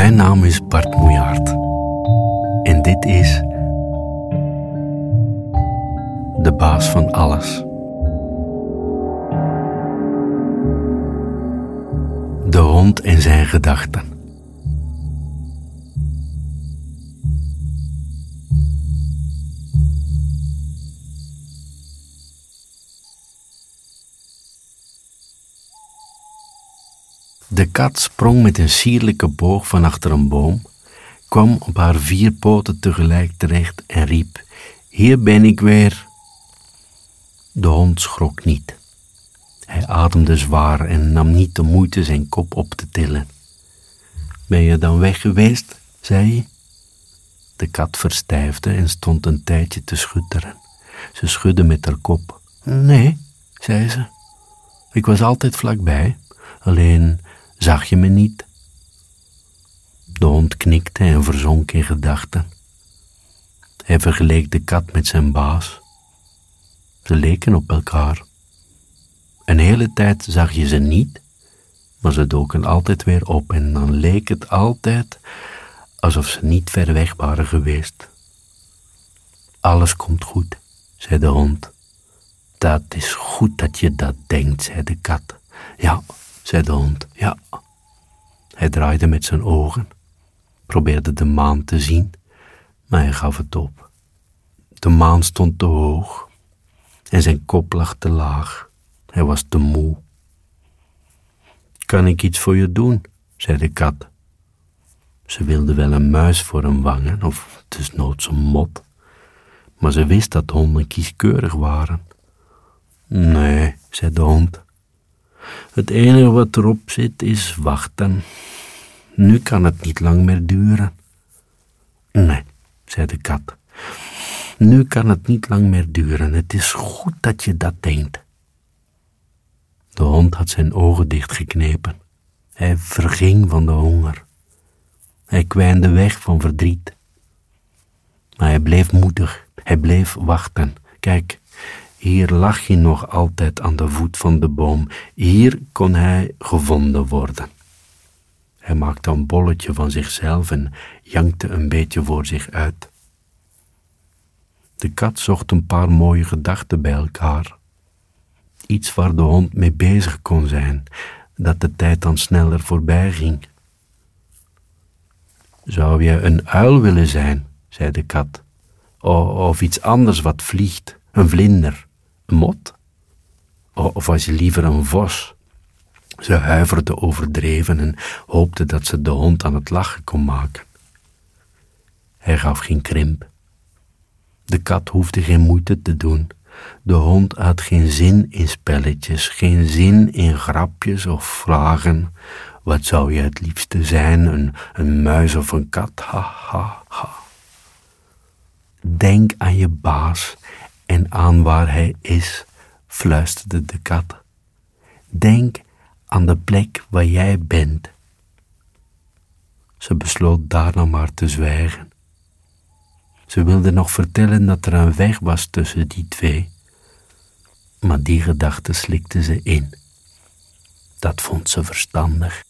Mijn naam is Bart Moejaert. En dit is. De baas van alles. De hond en zijn gedachten. De kat sprong met een sierlijke boog van achter een boom, kwam op haar vier poten tegelijk terecht en riep: Hier ben ik weer. De hond schrok niet. Hij ademde zwaar en nam niet de moeite zijn kop op te tillen. Ben je dan weg geweest? zei hij. De kat verstijfde en stond een tijdje te schutteren. Ze schudde met haar kop. Nee, zei ze. Ik was altijd vlakbij, alleen Zag je me niet? De hond knikte en verzonk in gedachten. Hij vergeleek de kat met zijn baas. Ze leken op elkaar. Een hele tijd zag je ze niet, maar ze doken altijd weer op en dan leek het altijd alsof ze niet ver weg waren geweest. Alles komt goed, zei de hond. Dat is goed dat je dat denkt, zei de kat. Ja, zei de hond. Ja. Hij draaide met zijn ogen, probeerde de maan te zien, maar hij gaf het op. De maan stond te hoog en zijn kop lag te laag. Hij was te moe. Kan ik iets voor je doen? zei de kat. Ze wilde wel een muis voor hem vangen, of desnoods een mot, maar ze wist dat honden kieskeurig waren. Nee, zei de hond, het enige wat erop zit is wachten. Nu kan het niet lang meer duren. Nee, zei de kat. Nu kan het niet lang meer duren. Het is goed dat je dat denkt. De hond had zijn ogen dichtgeknepen. Hij verging van de honger. Hij kwijnde weg van verdriet. Maar hij bleef moedig. Hij bleef wachten. Kijk, hier lag hij nog altijd aan de voet van de boom. Hier kon hij gevonden worden. Hij maakte een bolletje van zichzelf en jankte een beetje voor zich uit. De kat zocht een paar mooie gedachten bij elkaar. Iets waar de hond mee bezig kon zijn, dat de tijd dan sneller voorbij ging. Zou je een uil willen zijn, zei de kat, of iets anders wat vliegt, een vlinder mot? Of was je liever een vos? Ze huiverde overdreven en hoopte dat ze de hond aan het lachen kon maken. Hij gaf geen krimp. De kat hoefde geen moeite te doen. De hond had geen zin in spelletjes, geen zin in grapjes of vragen. Wat zou je het liefste zijn, een, een muis of een kat? Ha, ha, ha. Denk aan je baas en aan waar hij is, fluisterde de kat. Denk aan de plek waar jij bent. Ze besloot daarna maar te zwijgen. Ze wilde nog vertellen dat er een weg was tussen die twee, maar die gedachte slikte ze in. Dat vond ze verstandig.